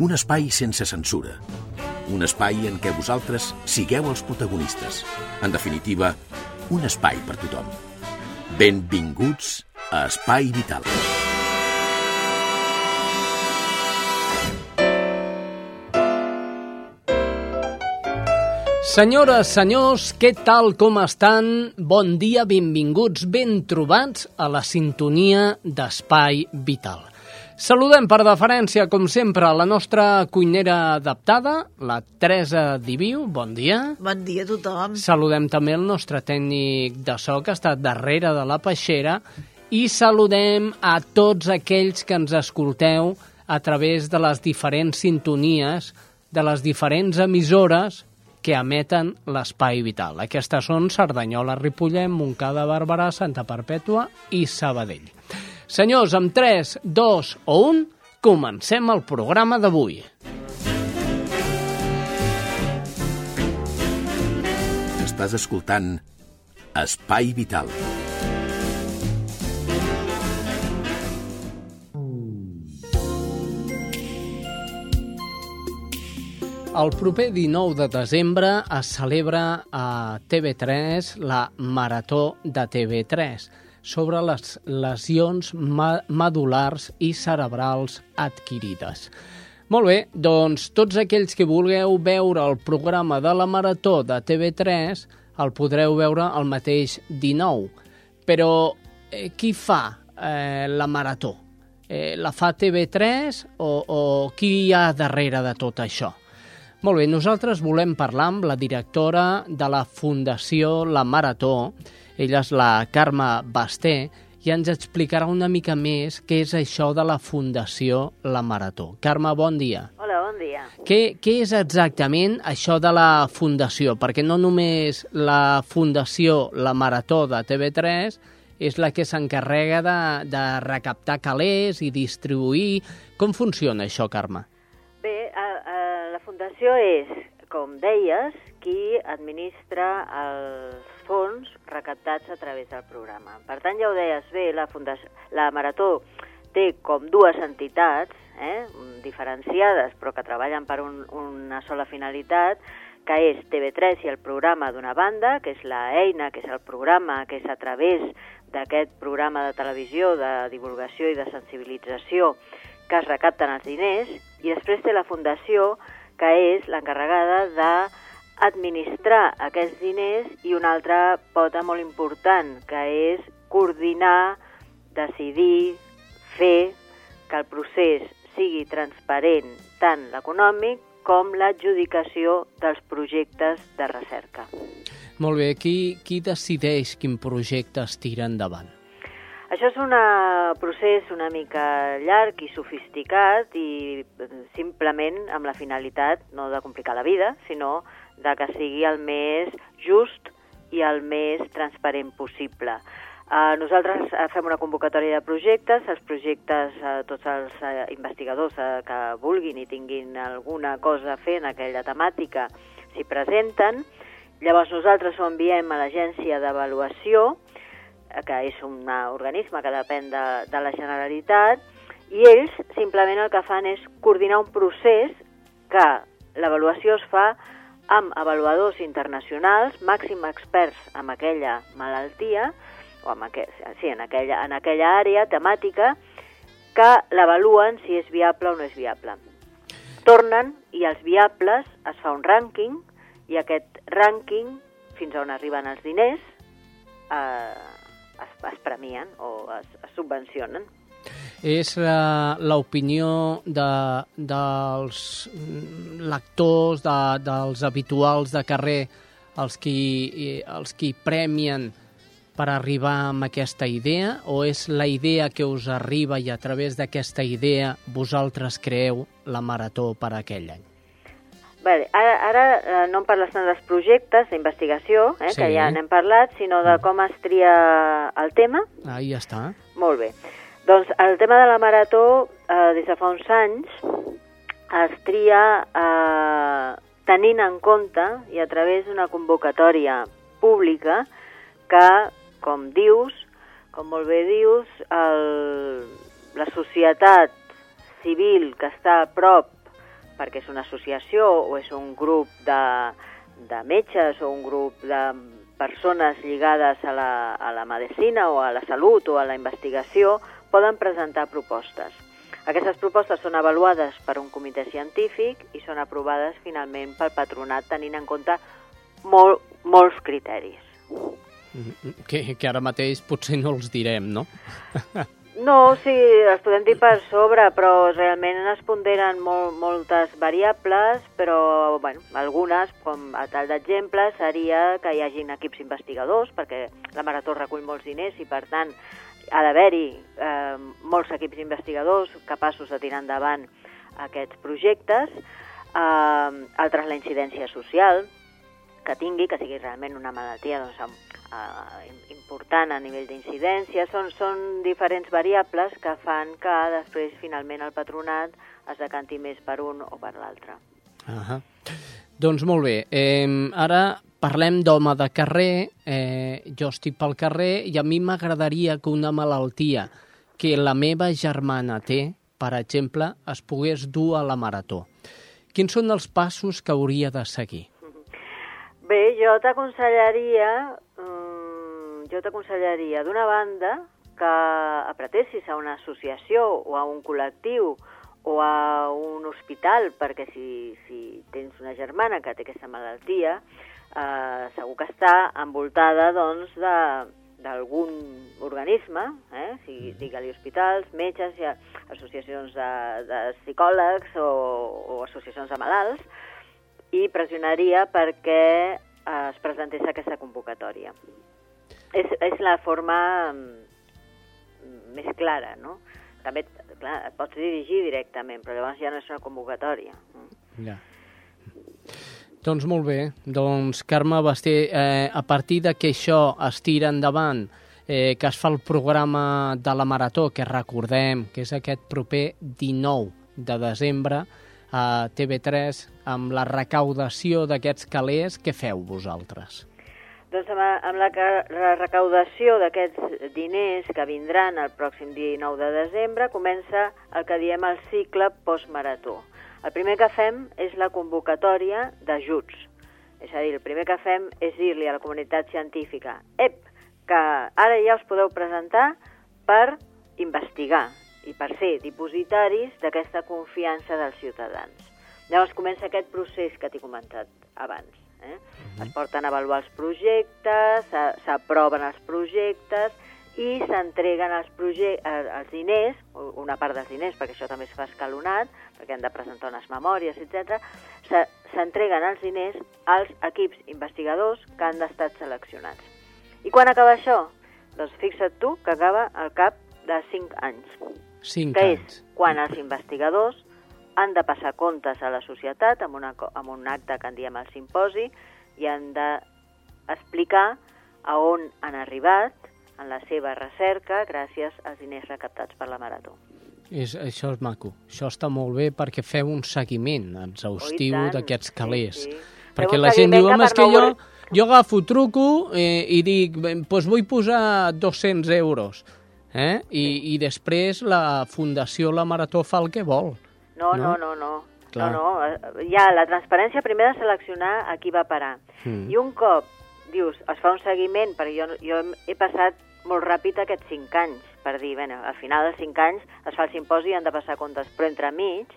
Un espai sense censura. Un espai en què vosaltres sigueu els protagonistes. En definitiva, un espai per tothom. Benvinguts a Espai Vital. Senyores, senyors, què tal, com estan? Bon dia, benvinguts, ben trobats a la sintonia d'Espai Vital. Saludem per deferència, com sempre, la nostra cuinera adaptada, la Teresa Diviu. Bon dia. Bon dia a tothom. Saludem també el nostre tècnic de so, que està darrere de la peixera, i saludem a tots aquells que ens escolteu a través de les diferents sintonies, de les diferents emissores que emeten l'Espai Vital. Aquestes són Cerdanyola, Ripollet, Montcada, Barberà, Santa Perpètua i Sabadell. Senyors, amb 3, 2 o 1, comencem el programa d'avui. Estàs escoltant Espai Vital. El proper 19 de desembre es celebra a TV3 la Marató de TV3 sobre les lesions medulars i cerebrals adquirides. Molt bé, doncs tots aquells que vulgueu veure el programa de la Marató de TV3 el podreu veure el mateix 19. Però eh, qui fa eh, la Marató? Eh, la fa TV3 o, o qui hi ha darrere de tot això? Molt bé, nosaltres volem parlar amb la directora de la Fundació La Marató, ella és la Carme Basté, i ens explicarà una mica més què és això de la Fundació La Marató. Carme, bon dia. Hola, bon dia. Què, què és exactament això de la Fundació? Perquè no només la Fundació La Marató de TV3 és la que s'encarrega de, de recaptar calés i distribuir. Com funciona això, Carme? Bé, a, a, la Fundació és, com deies, qui administra els fons recaptats a través del programa. Per tant, ja ho deies bé, la, Fundació, la Marató té com dues entitats eh, diferenciades, però que treballen per un, una sola finalitat, que és TV3 i el programa d'una banda, que és la eina, que és el programa, que és a través d'aquest programa de televisió de divulgació i de sensibilització que es recapten els diners, i després té la Fundació, que és l'encarregada d'administrar aquests diners, i una altra pota molt important, que és coordinar, decidir, fer que el procés sigui transparent tant l'econòmic com l'adjudicació dels projectes de recerca. Molt bé, qui, qui decideix quin projecte es tira endavant? Això és un procés una mica llarg i sofisticat i simplement amb la finalitat no de complicar la vida, sinó de que sigui el més just i el més transparent possible. Uh, nosaltres fem una convocatòria de projectes, els projectes, uh, tots els investigadors que vulguin i tinguin alguna cosa a fer en aquella temàtica s'hi presenten, llavors nosaltres ho enviem a l'agència d'avaluació, que és un organisme que depèn de, de la Generalitat, i ells simplement el que fan és coordinar un procés que l'avaluació es fa amb avaluadors internacionals, màxim experts en aquella malaltia, o en, aqu sí, en, aquella, en aquella àrea temàtica, que l'avaluen si és viable o no és viable. Tornen i els viables es fa un rànquing i aquest rànquing, fins on arriben els diners, eh, es, es premien o es, es subvencionen. És l'opinió de, dels lectors, de, dels habituals de carrer, els qui, els qui premien per arribar amb aquesta idea o és la idea que us arriba i a través d'aquesta idea vosaltres creeu la marató per aquell any? Bé, ara, ara eh, no em parles tant dels projectes d'investigació, eh, Sí. que ja n'hem parlat, sinó de com es tria el tema. Ah, ja està. Molt bé. Doncs el tema de la marató, eh, des de fa uns anys, es tria eh, tenint en compte i a través d'una convocatòria pública que, com dius, com molt bé dius, el, la societat civil que està a prop perquè és una associació o és un grup de, de metges o un grup de persones lligades a la, a la medicina o a la salut o a la investigació poden presentar propostes. Aquestes propostes són avaluades per un comitè científic i són aprovades finalment pel patronat tenint en compte molt, molts criteris. Mm, Que, que ara mateix potser no els direm, no? No, sí, els podem dir per sobre, però realment es ponderen molt, moltes variables, però bueno, algunes, com a tal d'exemple, seria que hi hagin equips investigadors, perquè la Marató recull molts diners i, per tant, ha d'haver-hi eh, molts equips investigadors capaços de tirar endavant aquests projectes. Eh, altres, la incidència social que tingui, que sigui realment una malaltia doncs, eh, important a nivell d'incidència. Són, són diferents variables que fan que després, finalment, el patronat es decanti més per un o per l'altre. Uh Doncs molt bé. Eh, ara parlem d'home de carrer. Eh, jo estic pel carrer i a mi m'agradaria que una malaltia que la meva germana té, per exemple, es pogués dur a la marató. Quins són els passos que hauria de seguir? Bé, jo t'aconsellaria, um, jo t'aconsellaria, d'una banda, que apretessis a una associació o a un col·lectiu o a un hospital, perquè si, si tens una germana que té aquesta malaltia, eh, segur que està envoltada doncs, de, d'algun organisme, eh? si, digue-li hospitals, metges, ha associacions de, de psicòlegs o, o associacions de malalts, i pressionaria perquè eh, es presentés aquesta convocatòria. És, és la forma mm, més clara, no? També, clar, et pots dirigir directament, però llavors ja no és una convocatòria. Ja. Doncs molt bé. Doncs, Carme Basté, eh, a partir de que això es tira endavant, eh, que es fa el programa de la Marató, que recordem que és aquest proper 19 de desembre a TV3, amb la recaudació d'aquests calés, què feu vosaltres? Doncs amb, amb la, la recaudació d'aquests diners que vindran el pròxim dia 9 de desembre comença el que diem el cicle postmarató. El primer que fem és la convocatòria d'ajuts. És a dir, el primer que fem és dir-li a la comunitat científica ep, que ara ja us podeu presentar per investigar i per ser dipositaris d'aquesta confiança dels ciutadans. Llavors comença aquest procés que t'he comentat abans. Eh? Es porten a avaluar els projectes, s'a- s'aproven els projectes i s'entreguen els, els diners, una part dels diners, perquè això també es fa escalonat, perquè han de presentar unes memòries, etc. Se- S'entreguen els diners als equips investigadors que han estat seleccionats. I quan acaba això? Doncs fixa't tu que acaba al cap de 5 anys Cinc que anys. és quan els investigadors han de passar comptes a la societat amb, una, amb un acte que en diem el simposi i han d'explicar a on han arribat en la seva recerca gràcies als diners recaptats per la Marató. És, això és maco. Això està molt bé perquè feu un seguiment exhaustiu Oh, d'aquests calés. Sí, sí. Perquè la gent diu, home, que és que no jo, jo agafo, truco eh, i dic, doncs pues vull posar 200 euros. Eh? I, I després la Fundació La Marató fa el que vol. No, No? no, no, no. Clar. No, no. eh, Hi ha la transparència primer de seleccionar a qui va parar. Mm. I un cop, dius, es fa un seguiment, perquè jo, jo he passat molt ràpid aquests 5 anys, per dir, bueno, al final dels 5 anys es fa el simposi i han de passar comptes, però entremig,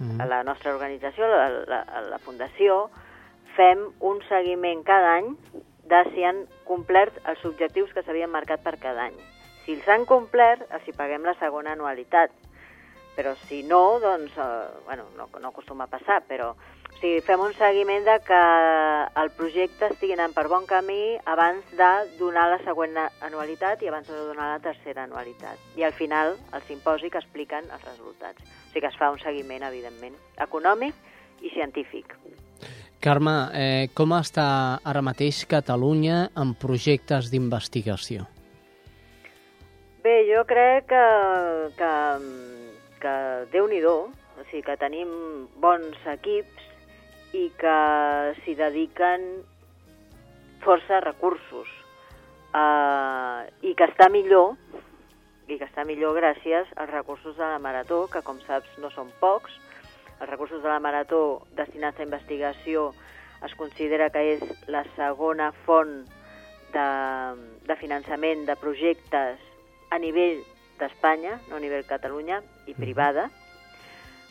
Mm. a la nostra organització, la, la, la Fundació, fem un seguiment cada any de si han complert els objectius que s'havien marcat per cada any. Si els han complert, els hi paguem la segona anualitat. Però si no, doncs, eh, bueno, no, no acostuma a passar, però O sigui, fem un seguiment de que el projecte estigui anant per bon camí abans de donar la següent anualitat i abans de donar la tercera anualitat. I al final, el simposi que expliquen els resultats. O sigui que es fa un seguiment, evidentment, econòmic i científic. Carme, eh, com està ara mateix Catalunya en projectes d'investigació? Bé, jo crec que, que, que Déu-n'hi-do, o sigui que tenim bons equips i que s'hi dediquen força recursos uh, i que està millor i que està millor gràcies als recursos de la Marató, que com saps no són pocs. Els recursos de la Marató destinats a investigació es considera que és la segona font de, de finançament de projectes a nivell d'Espanya, no a nivell Catalunya, i privada.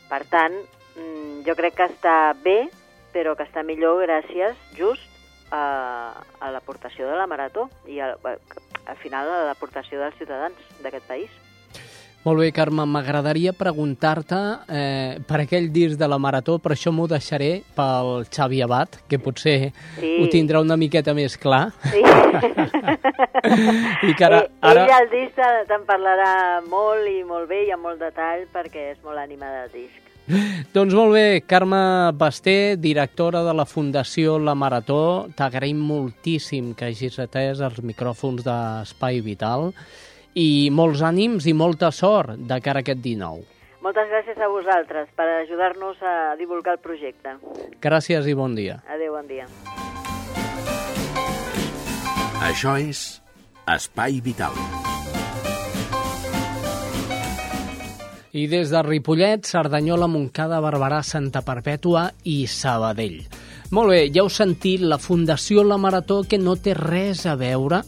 Per tant, mm, jo crec que està bé però que està millor gràcies just a, a l'aportació de la Marató i a, al final a l'aportació dels ciutadans d'aquest país. Molt bé, Carme, m'agradaria preguntar-te eh, per aquell disc de la Marató, però això m'ho deixaré pel Xavi Abad, que potser sí. ho tindrà una miqueta més clar. Sí. I que ara, eh, ara... Ell al disc te'n parlarà molt i molt bé i amb molt detall perquè és molt ànima del disc. Doncs molt bé, Carme Basté, directora de la Fundació La Marató, t'agraïm moltíssim que hagis atès els micròfons d'Espai Vital i molts ànims i molta sort de cara a aquest 19. Moltes gràcies a vosaltres per ajudar-nos a divulgar el projecte. Gràcies i bon dia. Adéu, bon dia. Això és Espai Vital. I des de Ripollet, Cerdanyola, Montcada, Barberà, Santa Perpètua i Sabadell. Molt bé, ja heu sentit la Fundació La Marató que no té res a veure,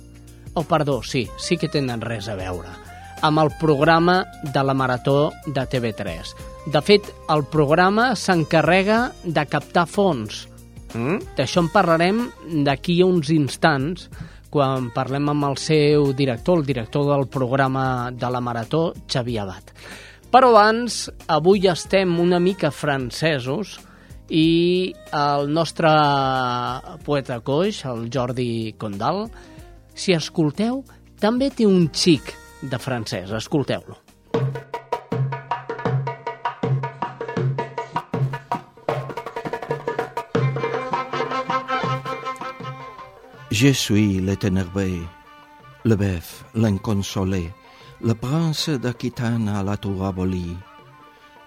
o oh, perdó, sí, sí que tenen res a veure, amb el programa de la Marató de TV3. De fet, el programa s'encarrega de captar fons. Mm? D'això en parlarem d'aquí a uns instants, quan parlem amb el seu director, el director del programa de la Marató, Xavier Abad. Però abans, avui estem una mica francesos i el nostre poeta coix, el Jordi Condal, si escolteu, també té un xic de francès. Escolteu-lo. Je suis l'étenervé, le bœuf, l'inconsolé, le prince d'Aquitaine à la tour abolie.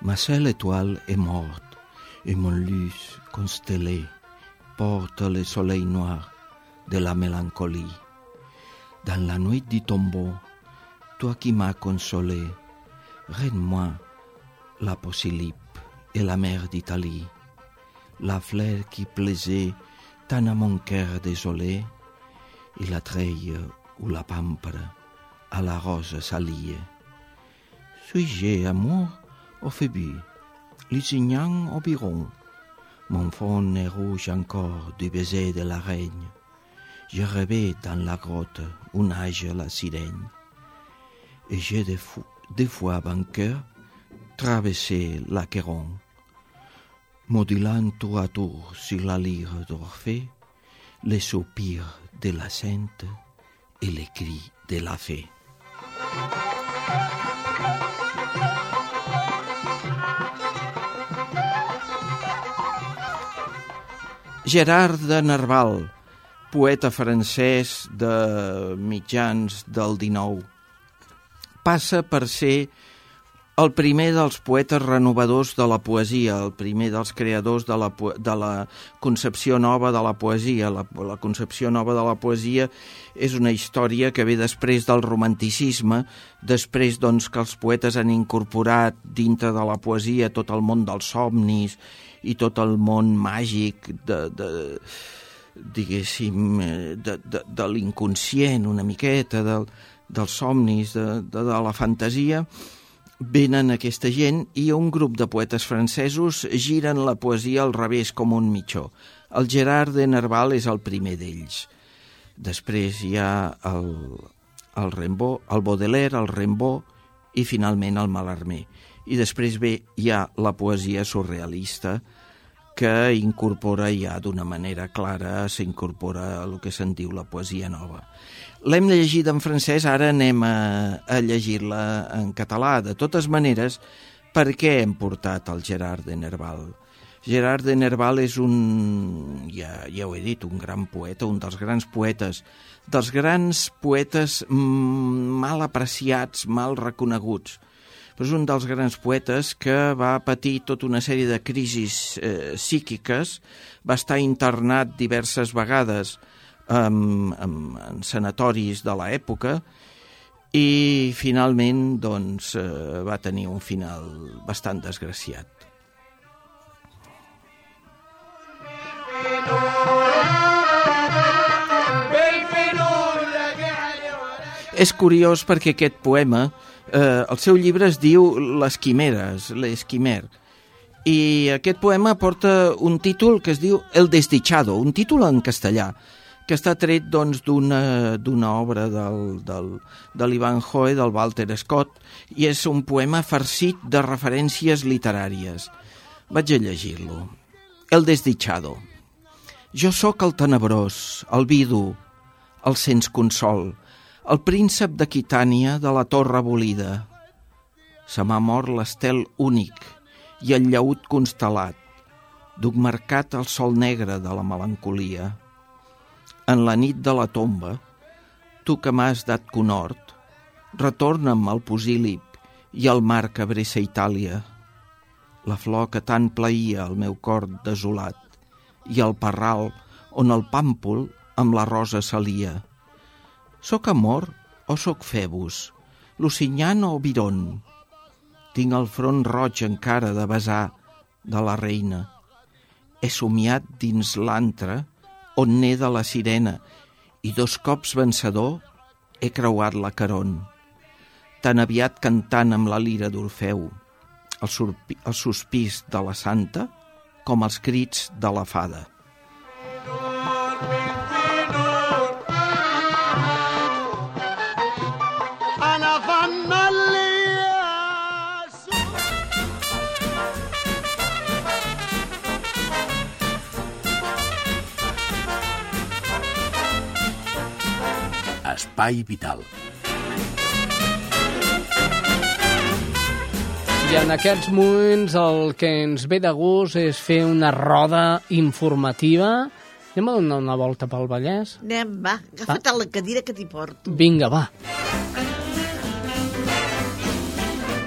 Ma seule étoile est morte, et mon luce constellé porte le soleil noir de la mélancolie. Dans la nuit du tombeau, toi qui m'as consolé, rends-moi la posylipe et la mer d'Italie, la fleur qui plaisait tant à mon cœur désolé, et la treille ou la pampre à la rose s'allie. Suis-je amour au phébus, lusignant au biron, mon front est rouge encore du baiser de la reine. Je rêvais dans la grotte où nage la sirène, et j'ai des, des fois vainqueur traversé l'Aqueron, modulant tour à tour sur la lyre d'Orphée les soupirs de la sainte et les cris de la fée. Gerard de Nerval, poeta francès de mitjans del XIX, passa per ser el primer dels poetes renovadors de la poesia, el primer dels creadors de la, de la concepció nova de la poesia. La, la concepció nova de la poesia és una història que ve després del romanticisme, després doncs, que els poetes han incorporat dintre de la poesia tot el món dels somnis i tot el món màgic de, de diguéssim, de, de, de l'inconscient una miqueta, de, dels somnis, de, de, de la fantasia, venen aquesta gent i un grup de poetes francesos giren la poesia al revés com un mitjó. El Gerard de Nerval és el primer d'ells. Després hi ha el, el Rimbaud, el Baudelaire, el Rimbaud i finalment el Mallarmé. I després ve hi ha la poesia surrealista que incorpora ja d'una manera clara, s'incorpora el que se'n diu la poesia nova. L'hem llegit en francès, ara anem a, a llegir-la en català. De totes maneres, per què hem portat el Gerard de Nerval? Gerard de Nerval és un, ja, ja ho he dit, un gran poeta, un dels grans poetes, dels grans poetes mal apreciats, mal reconeguts és un dels grans poetes que va patir tota una sèrie de crisis eh, psíquiques, va estar internat diverses vegades en, en sanatoris de l'època i finalment doncs, eh, va tenir un final bastant desgraciat. És curiós perquè aquest poema, eh, el seu llibre es diu Les quimeres, l'Esquimer, i aquest poema porta un títol que es diu El desdichado, un títol en castellà, que està tret doncs, d'una doncs, obra del, del, de l'Ivan Hoe, del Walter Scott, i és un poema farcit de referències literàries. Vaig a llegir-lo. El desdichado. Jo sóc el tenebrós, el vidu, el sens consol, el príncep d'Aquitània de la torre abolida. Se m'ha mort l'estel únic i el llaut constel·lat. Duc marcat el sol negre de la melancolia. En la nit de la tomba, tu que m'has dat conhort, retorna'm al posílip i al mar que abressa Itàlia, la flor que tant plaïa el meu cor desolat, i el parral on el pàmpol amb la rosa salia Soc amor o soc Febus? Lucinyan o Viron? Tinc el front roig encara de besar de la reina. He somiat dins l'antre on neda la sirena i dos cops vencedor he creuat la caron. Tan aviat cantant amb la lira d'Orfeu, el, el sospís de la santa com els crits de la fada. Espai Vital. I en aquests moments el que ens ve de gust és fer una roda informativa. Anem a donar una volta pel Vallès? Anem, va, agafa't va. la cadira que t'hi porto. Vinga, va.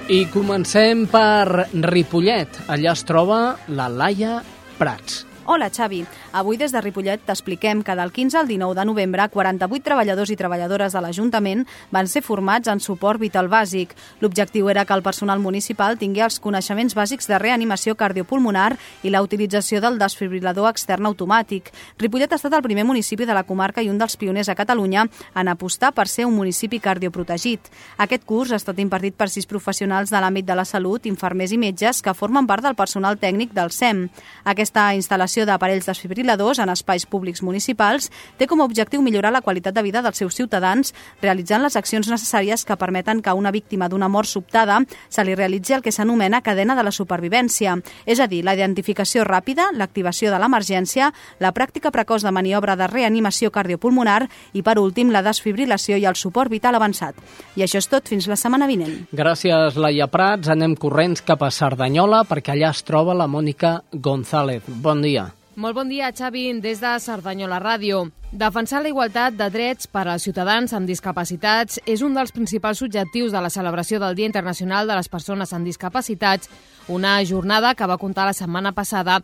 I comencem per Ripollet. Allà es troba la Laia Prats. Hola, Xavi. Avui des de Ripollet t'expliquem que del 15 al 19 de novembre 48 treballadors i treballadores de l'Ajuntament van ser formats en suport vital bàsic. L'objectiu era que el personal municipal tingui els coneixements bàsics de reanimació cardiopulmonar i la utilització del desfibrilador extern automàtic. Ripollet ha estat el primer municipi de la comarca i un dels pioners a Catalunya en apostar per ser un municipi cardioprotegit. Aquest curs ha estat impartit per sis professionals de l'àmbit de la salut, infermers i metges que formen part del personal tècnic del SEM. Aquesta instal·lació l'instal·lació d'aparells desfibriladors en espais públics municipals té com a objectiu millorar la qualitat de vida dels seus ciutadans realitzant les accions necessàries que permeten que a una víctima d'una mort sobtada se li realitzi el que s'anomena cadena de la supervivència, és a dir, la identificació ràpida, l'activació de l'emergència, la pràctica precoç de maniobra de reanimació cardiopulmonar i, per últim, la desfibrilació i el suport vital avançat. I això és tot fins la setmana vinent. Gràcies, Laia Prats. Anem corrents cap a Cerdanyola perquè allà es troba la Mònica González. Bon dia. Molt bon dia, Xavi, des de Cerdanyola Ràdio. Defensar la igualtat de drets per als ciutadans amb discapacitats és un dels principals objectius de la celebració del Dia Internacional de les Persones amb Discapacitats, una jornada que va comptar la setmana passada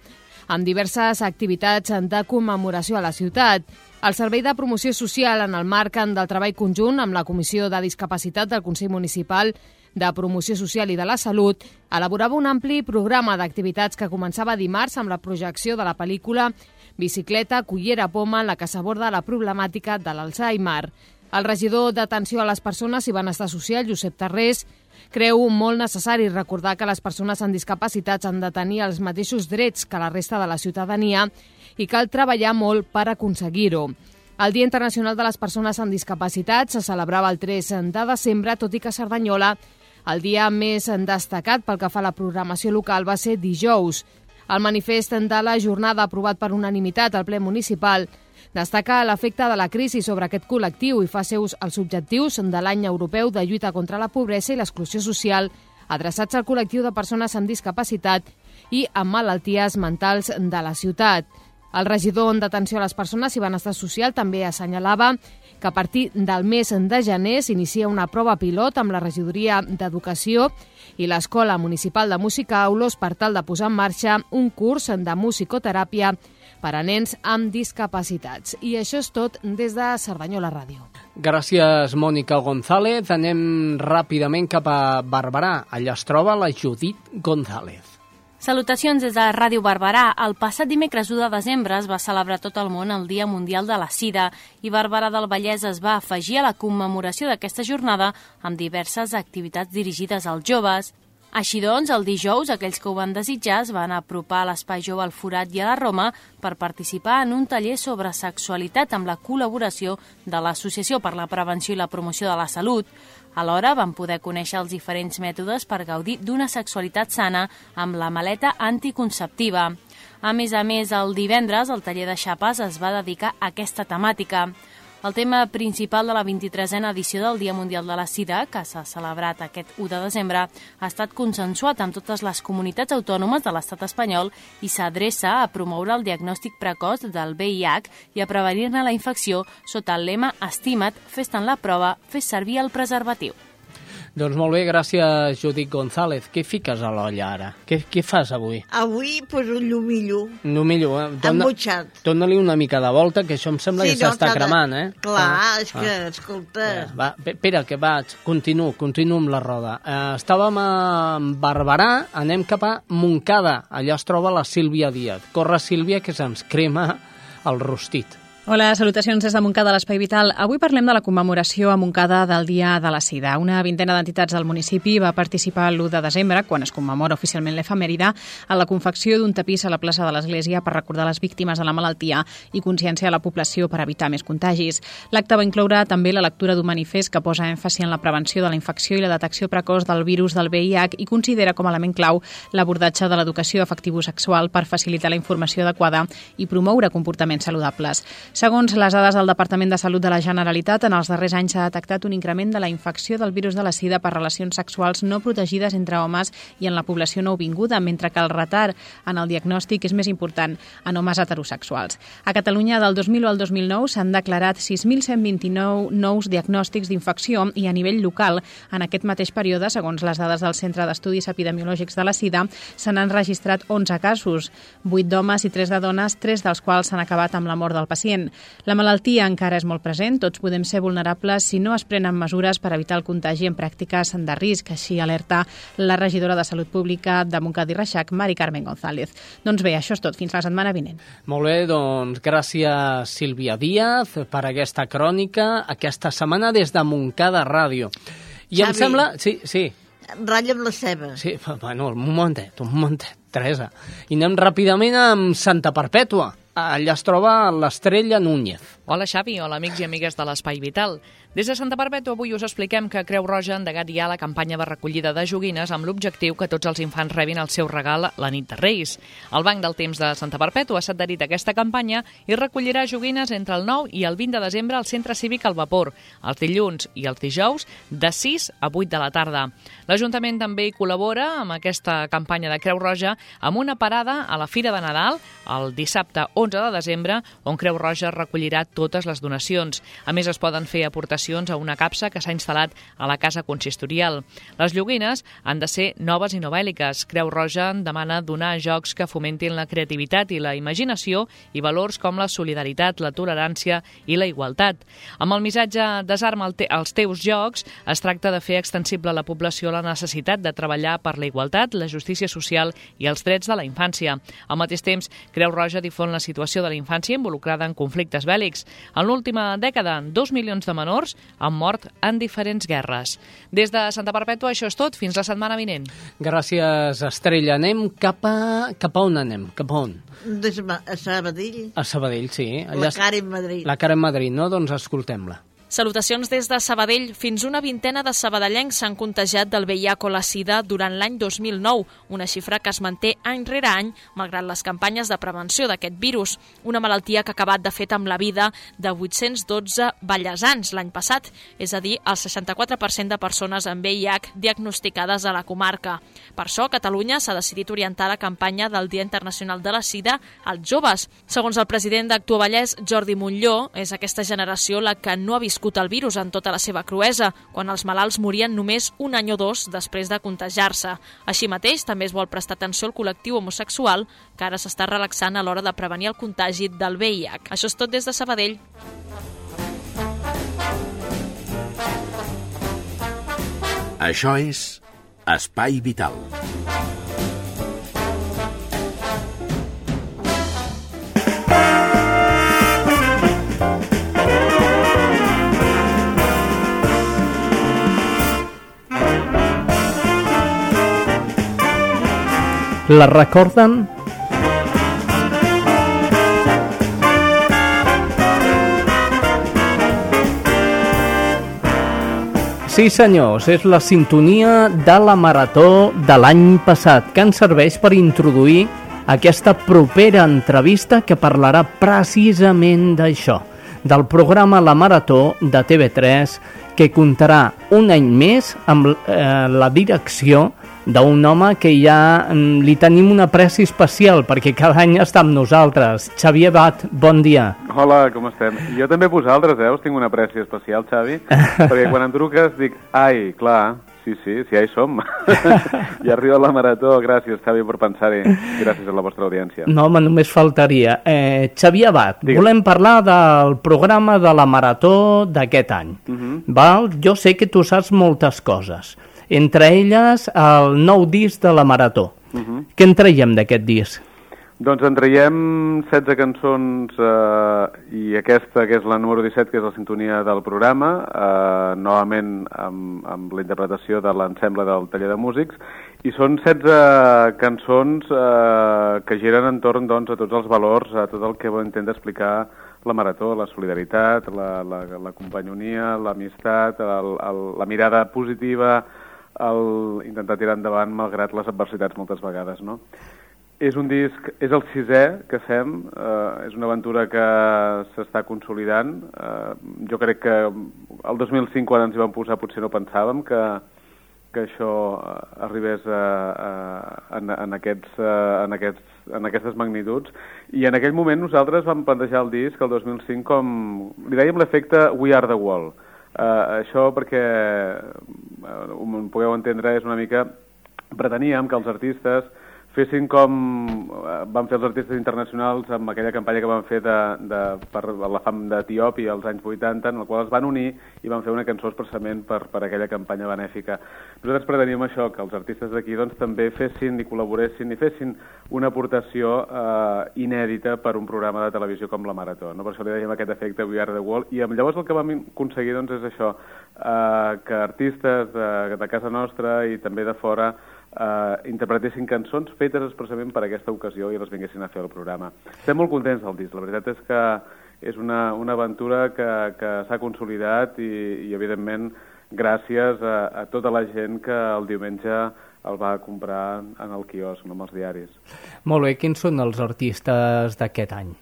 amb diverses activitats de commemoració a la ciutat. El Servei de Promoció Social, en el marc del treball conjunt amb la Comissió de Discapacitat del Consell Municipal, de Promoció Social i de la Salut elaborava un ampli programa d'activitats que començava dimarts amb la projecció de la pel·lícula Bicicleta, Cullera Poma, en la que s'aborda la problemàtica de l'Alzheimer. El regidor d'Atenció a les Persones i Benestar Social, Josep Tarrés, creu molt necessari recordar que les persones amb discapacitats han de tenir els mateixos drets que la resta de la ciutadania i cal treballar molt per aconseguir-ho. El Dia Internacional de les Persones amb Discapacitats se celebrava el 3 de desembre, tot i que Cerdanyola el dia més destacat pel que fa a la programació local va ser dijous. El manifest de la jornada aprovat per unanimitat al ple municipal destaca l'efecte de la crisi sobre aquest col·lectiu i fa seus els objectius de l'any europeu de lluita contra la pobresa i l'exclusió social adreçats al col·lectiu de persones amb discapacitat i amb malalties mentals de la ciutat. El regidor d'atenció a les persones i benestar social també assenyalava que a partir del mes de gener s'inicia una prova pilot amb la regidoria d'Educació i l'Escola Municipal de Música Aulos per tal de posar en marxa un curs de musicoteràpia per a nens amb discapacitats. I això és tot des de Cerdanyola Ràdio. Gràcies, Mònica González. Anem ràpidament cap a Barberà. Allà es troba la Judit González. Salutacions des de Ràdio Barberà. El passat dimecres 1 de desembre es va celebrar tot el món el Dia Mundial de la Sida i Barberà del Vallès es va afegir a la commemoració d'aquesta jornada amb diverses activitats dirigides als joves. Així doncs, el dijous, aquells que ho van desitjar es van apropar a l'Espai Jove al Forat i a la Roma per participar en un taller sobre sexualitat amb la col·laboració de l'Associació per la Prevenció i la Promoció de la Salut. Alhora van poder conèixer els diferents mètodes per gaudir d'una sexualitat sana amb la maleta anticonceptiva. A més a més, el divendres el taller de xapes es va dedicar a aquesta temàtica. El tema principal de la 23a edició del Dia Mundial de la Sida, que s'ha celebrat aquest 1 de desembre, ha estat consensuat amb totes les comunitats autònomes de l'estat espanyol i s'adreça a promoure el diagnòstic precoç del VIH i a prevenir-ne la infecció sota el lema Estima't, fes-te'n la prova, fes servir el preservatiu. Doncs molt bé, gràcies, Judit González. Què fiques a l'olla ara? Què, què fas avui? Avui, pues, un llumillo. No millor, eh? Embutxat. Dóna-li una mica de volta, que això em sembla que s'està cremant, eh? Clar, Ah, és que, ah. escolta... Eh, Va, pe- espera, que vaig. Continuo, continuo amb la roda. Eh, estàvem a Barberà, anem cap a Montcada. Allà es troba la Sílvia Díaz. Corre, Sílvia, que se'ns crema el rostit. Hola, salutacions des de Montcada, l'Espai Vital. Avui parlem de la commemoració a Montcada del Dia de la Sida. Una vintena d'entitats del municipi va participar l'1 de desembre, quan es commemora oficialment l'efemèride, en la confecció d'un tapís a la plaça de l'Església per recordar les víctimes de la malaltia i consciència a la població per evitar més contagis. L'acte va incloure també la lectura d'un manifest que posa èmfasi en la prevenció de la infecció i la detecció precoç del virus del VIH i considera com a element clau l'abordatge de l'educació afectivo-sexual per facilitar la informació adequada i promoure comportaments saludables. Segons les dades del Departament de Salut de la Generalitat, en els darrers anys s'ha detectat un increment de la infecció del virus de la sida per relacions sexuals no protegides entre homes i en la població nouvinguda, mentre que el retard en el diagnòstic és més important en homes heterosexuals. A Catalunya, del 2001 al 2009, s'han declarat 6.129 nous diagnòstics d'infecció i a nivell local, en aquest mateix període, segons les dades del Centre d'Estudis Epidemiològics de la Sida, se n'han registrat 11 casos, 8 d'homes i 3 de dones, 3 dels quals s'han acabat amb la mort del pacient. La malaltia encara és molt present, tots podem ser vulnerables si no es prenen mesures per evitar el contagi en pràctiques de risc, així alerta la regidora de Salut Pública de Montcada i Reixac, Mari Carmen González. Doncs bé, això és tot. Fins la setmana vinent. Molt bé, doncs gràcies Sílvia Díaz per aquesta crònica aquesta setmana des de Montcada Ràdio. I em Xavi. sembla... Sí, sí, Ratlla amb la ceba. sí, bueno, un momentet, un momentet, Teresa. I anem ràpidament amb Santa Perpètua. Allà es troba l'Estrella Núñez. Hola Xavi, hola amics i amigues de l'Espai Vital. Des de Santa Perpètua avui us expliquem que Creu Roja ha endegat ja la campanya de recollida de joguines amb l'objectiu que tots els infants rebin el seu regal la nit de Reis. El Banc del Temps de Santa Perpètua s'ha adherit a aquesta campanya i recollirà joguines entre el 9 i el 20 de desembre al Centre Cívic al Vapor, els dilluns i els dijous de 6 a 8 de la tarda. L'Ajuntament també hi col·labora amb aquesta campanya de Creu Roja amb una parada a la Fira de Nadal el dissabte 11 de desembre on Creu Roja recollirà totes les donacions. A més, es poden fer aportacions a una capsa que s'ha instal·lat a la casa consistorial. Les lloguines han de ser noves i novèl·liques. Creu Roja demana donar jocs que fomentin la creativitat i la imaginació i valors com la solidaritat, la tolerància i la igualtat. Amb el missatge Desarma el te els teus jocs, es tracta de fer extensible a la població la necessitat de treballar per la igualtat, la justícia social i els drets de la infància. Al mateix temps, Creu Roja difon la situació de la infància involucrada en conflictes bèl·lics. En l'última dècada, dos milions de menors han mort en diferents guerres. Des de Santa Perpètua, això és tot. Fins la setmana vinent. Gràcies, Estrella. Anem cap a... Cap a on anem? Cap a on? Des, a Sabadell. A Sabadell, sí. La Karen Madrid. La Karen Madrid, no? Doncs escoltem-la. Salutacions des de Sabadell. Fins una vintena de sabadellencs s'han contagiat del VIH o la sida durant l'any 2009, una xifra que es manté any rere any, malgrat les campanyes de prevenció d'aquest virus. Una malaltia que ha acabat de fet amb la vida de 812 ballesans l'any passat, és a dir, el 64% de persones amb VIH diagnosticades a la comarca. Per això, Catalunya s'ha decidit orientar la campanya del Dia Internacional de la Sida als joves. Segons el president d'Actua Vallès, Jordi Montlló, és aquesta generació la que no ha viscut viscut el virus en tota la seva cruesa, quan els malalts morien només un any o dos després de contagiar-se. Així mateix, també es vol prestar atenció al col·lectiu homosexual, que ara s'està relaxant a l'hora de prevenir el contagi del VIH. Això és tot des de Sabadell. Això és Espai Vital. La recorden? Sí, senyors, és la sintonia de la marató de l'any passat, que ens serveix per introduir aquesta propera entrevista que parlarà precisament d'això, del programa La Marató de TV3, que comptarà un any més amb eh, la direcció d'un home que ja mm, li tenim una pressi especial perquè cada any està amb nosaltres. Xavier Bat, bon dia. Hola, com estem? Jo també vosaltres, eh? Us tinc una pressi especial, Xavi, perquè quan em truques dic, ai, clar, sí, sí, sí, ja hi som. I arriba la marató, gràcies, Xavi, per pensar-hi. Gràcies a la vostra audiència. No, home, només faltaria. Eh, Xavier Abad, Digue'm. volem parlar del programa de la marató d'aquest any. Uh -huh. Val? Jo sé que tu saps moltes coses. Entre elles, el nou disc de la marató. Uh -huh. Què en traiem d'aquest disc? Doncs en traiem 16 cançons eh, i aquesta, que és la número 17, que és la sintonia del programa, eh, novament amb, amb la interpretació de l'ensemble del taller de músics, i són 16 cançons eh, que giren entorn doncs, a tots els valors, a tot el que intenta explicar la marató, la solidaritat, la, la, la companyonia, l'amistat, la mirada positiva, el intentar tirar endavant malgrat les adversitats moltes vegades, no? És un disc, és el sisè que fem, eh, és una aventura que s'està consolidant. Eh, jo crec que el 2005, quan ens hi vam posar, potser no pensàvem que, que això eh, arribés a, a, en, en, aquests, eh, en, aquests, en aquestes magnituds. I en aquell moment nosaltres vam plantejar el disc, el 2005, com... Li dèiem l'efecte We Are the Wall. Uh, això perquè, uh, ho pugueu entendre, és una mica... Preteníem que els artistes fessin com eh, van fer els artistes internacionals amb aquella campanya que van fer de, de, per la fam d'Etiòpia als anys 80, en la qual es van unir i van fer una cançó expressament per, per aquella campanya benèfica. Nosaltres preteníem això, que els artistes d'aquí doncs, també fessin i col·laboressin i fessin una aportació eh, inèdita per un programa de televisió com la Marató. No? Per això li dèiem aquest efecte We Are The Wall. I llavors el que vam aconseguir doncs, és això, eh, que artistes de, de casa nostra i també de fora eh, interpretessin cançons fetes expressament per aquesta ocasió i les vinguessin a fer al programa. Estem molt contents del disc. La veritat és que és una, una aventura que, que s'ha consolidat i, i, evidentment, gràcies a, a tota la gent que el diumenge el va comprar en el quiosc, no amb els diaris. Molt bé, quins són els artistes d'aquest any?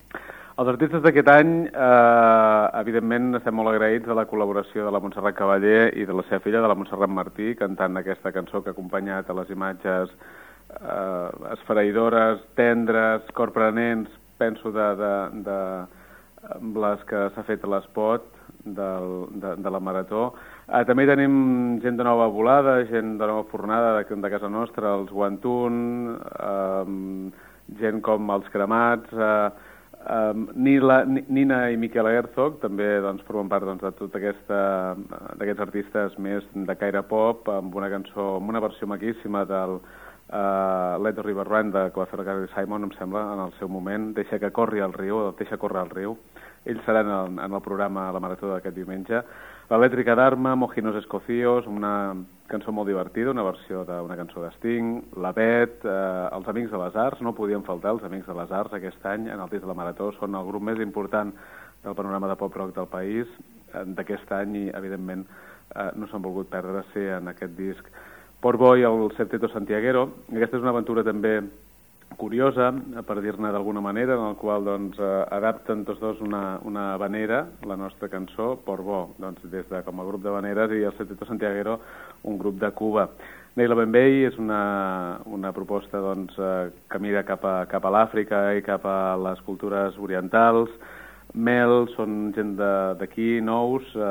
Els artistes d'aquest any, eh, evidentment, estem molt agraïts de la col·laboració de la Montserrat Cavaller i de la seva filla, de la Montserrat Martí, cantant aquesta cançó que ha acompanyat a les imatges eh, esfereïdores, tendres, corprenents, penso de, de, de les que s'ha fet a l'espot del, de, de la Marató. Eh, també tenim gent de nova volada, gent de nova fornada de, de casa nostra, els Guantun, eh, gent com els Cremats, eh, Um, Nila, Nina i Miquel Herzog també doncs, formen part doncs, de tot d'aquests artistes més de caire pop amb una cançó, amb una versió maquíssima del uh, Let the River Run de, que va fer la Gary Simon, em sembla, en el seu moment. Deixa que corri el riu, Deixa córrer el riu. Ells seran en, en el programa La Marató d'aquest diumenge L'Elèctrica d'Arma, Mojinos Escocíos, una cançó molt divertida, una versió d'una cançó de Sting, La Bet, eh, els Amics de les Arts, no podien faltar els Amics de les Arts aquest any en el disc de la Marató, són el grup més important del panorama de pop-rock del país. d'aquest any i, evidentment, eh, no s'han volgut perdre ser en aquest disc Port Bo i el Septeto Santiaguero. Aquesta és una aventura també curiosa, per dir-ne d'alguna manera, en el qual doncs, eh, adapten tots dos una, una vanera, la nostra cançó, Port Bo, doncs, des de com a grup de vaneres, i el Septeto Santiaguero, un grup de Cuba. Neila Benvei és una, una proposta doncs, eh, que mira cap a, cap a l'Àfrica i cap a les cultures orientals, Mel són gent d'aquí, nous, eh,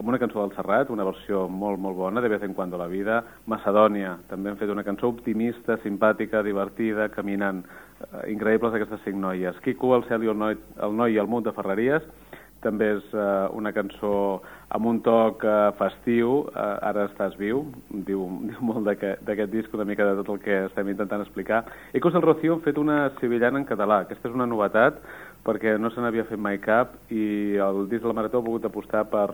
amb una cançó del Serrat, una versió molt, molt bona, de vez en quando la vida. Macedònia, també han fet una cançó optimista, simpàtica, divertida, caminant. Eh, increïbles aquestes cinc noies. Quico, el cel i el noi, el noi i el munt de Ferreries, també és eh, una cançó amb un toc eh, festiu, eh, ara estàs viu, diu, diu molt d'aquest disc, una mica de tot el que estem intentant explicar. Ecos del Rocío han fet una sevillana en català, aquesta és una novetat, perquè no se n'havia fet mai cap i el disc de la Marató ha pogut apostar per,